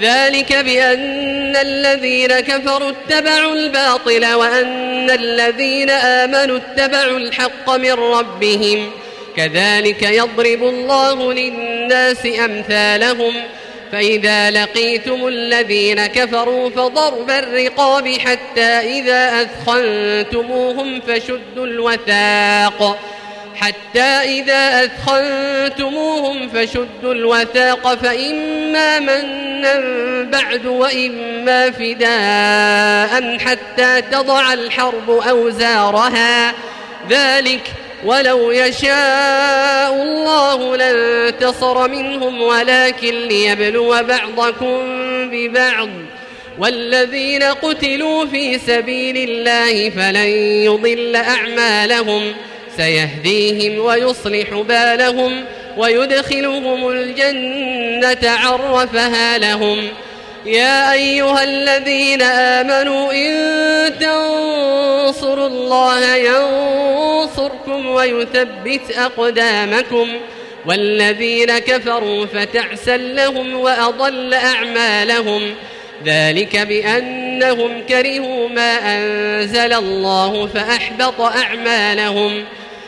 ذلك بأن الذين كفروا اتبعوا الباطل وأن الذين آمنوا اتبعوا الحق من ربهم. كذلك يضرب الله للناس أمثالهم. فإذا لقيتم الذين كفروا فضرب الرقاب حتى إذا أثخنتموهم فشدوا الوثاق. حتى إذا أثخنتموهم فشدوا الوثاق فإما منا بعد وإما فداء حتى تضع الحرب أوزارها. ذلك ولو يشاء الله لانتصر منهم ولكن ليبلو بعضكم ببعض. والذين قتلوا في سبيل الله فلن يضل أعمالهم. سيهديهم ويصلح بالهم ويدخلهم الجنة عرفها لهم. يا أيها الذين آمنوا إن تنصروا الله ينصركم ويثبت أقدامكم. والذين كفروا فتعسا لهم وأضل أعمالهم. ذلك بأنهم كرهوا ما أنزل الله فأحبط أعمالهم.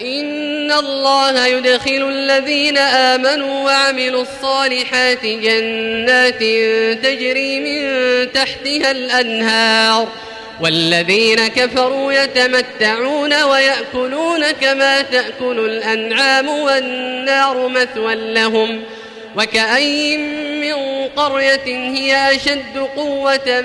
إن الله يدخل الذين آمنوا وعملوا الصالحات جنات تجري من تحتها الأنهار والذين كفروا يتمتعون ويأكلون كما تأكل الأنعام والنار مثوى لهم وكأي من قرية هي أشد قوة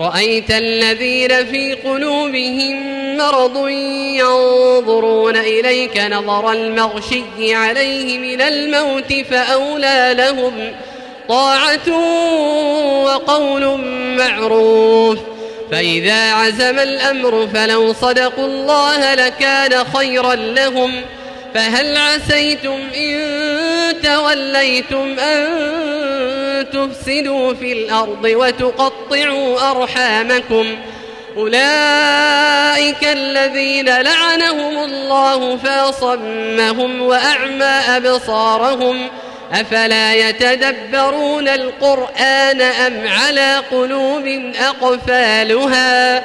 رأيت الذين في قلوبهم مرض ينظرون إليك نظر المغشي عليه من الموت فأولى لهم طاعة وقول معروف فإذا عزم الأمر فلو صدقوا الله لكان خيرا لهم فهل عسيتم إن توليتم أن تفسدوا في الأرض وتقطعوا أرحامكم. أولئك الذين لعنهم الله فاصمهم وأعمى أبصارهم. أفلا يتدبرون القرآن أم على قلوب أقفالها؟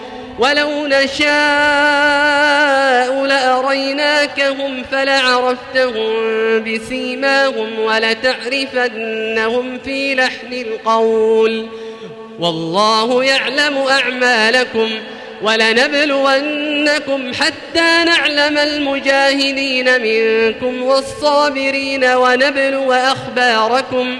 ولو نشاء لأريناكهم فلعرفتهم بسيماهم ولتعرفنهم في لحن القول. والله يعلم أعمالكم ولنبلونكم حتى نعلم المجاهدين منكم والصابرين ونبلو أخباركم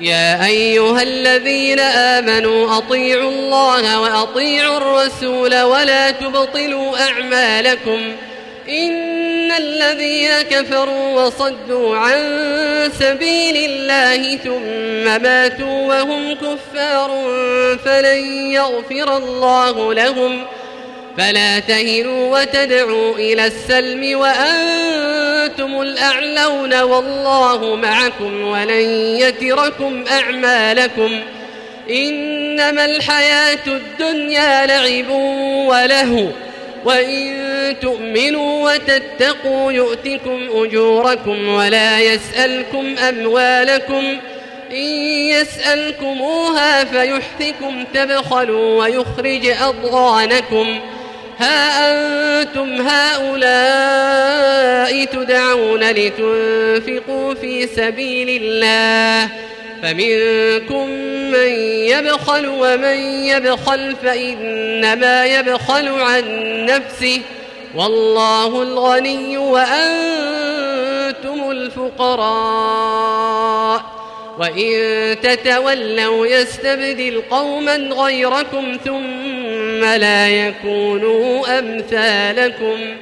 يا أيها الذين آمنوا أطيعوا الله وأطيعوا الرسول ولا تبطلوا أعمالكم إن الذين كفروا وصدوا عن سبيل الله ثم ماتوا وهم كفار فلن يغفر الله لهم فلا تهنوا وتدعوا إلى السلم وأنتم الأعلون والله معكم ولن يتركم أعمالكم إنما الحياة الدنيا لعب وله وإن تؤمنوا وتتقوا يؤتكم أجوركم ولا يسألكم أموالكم إن يسألكموها فيحفكم تبخلوا ويخرج أضغانكم ها أنتم هؤلاء تدعون لتنفقوا في سبيل الله فمنكم من يبخل ومن يبخل فإنما يبخل عن نفسه والله الغني وأنتم الفقراء وإن تتولوا يستبدل قوما غيركم ثم لا يكونوا أمثالكم.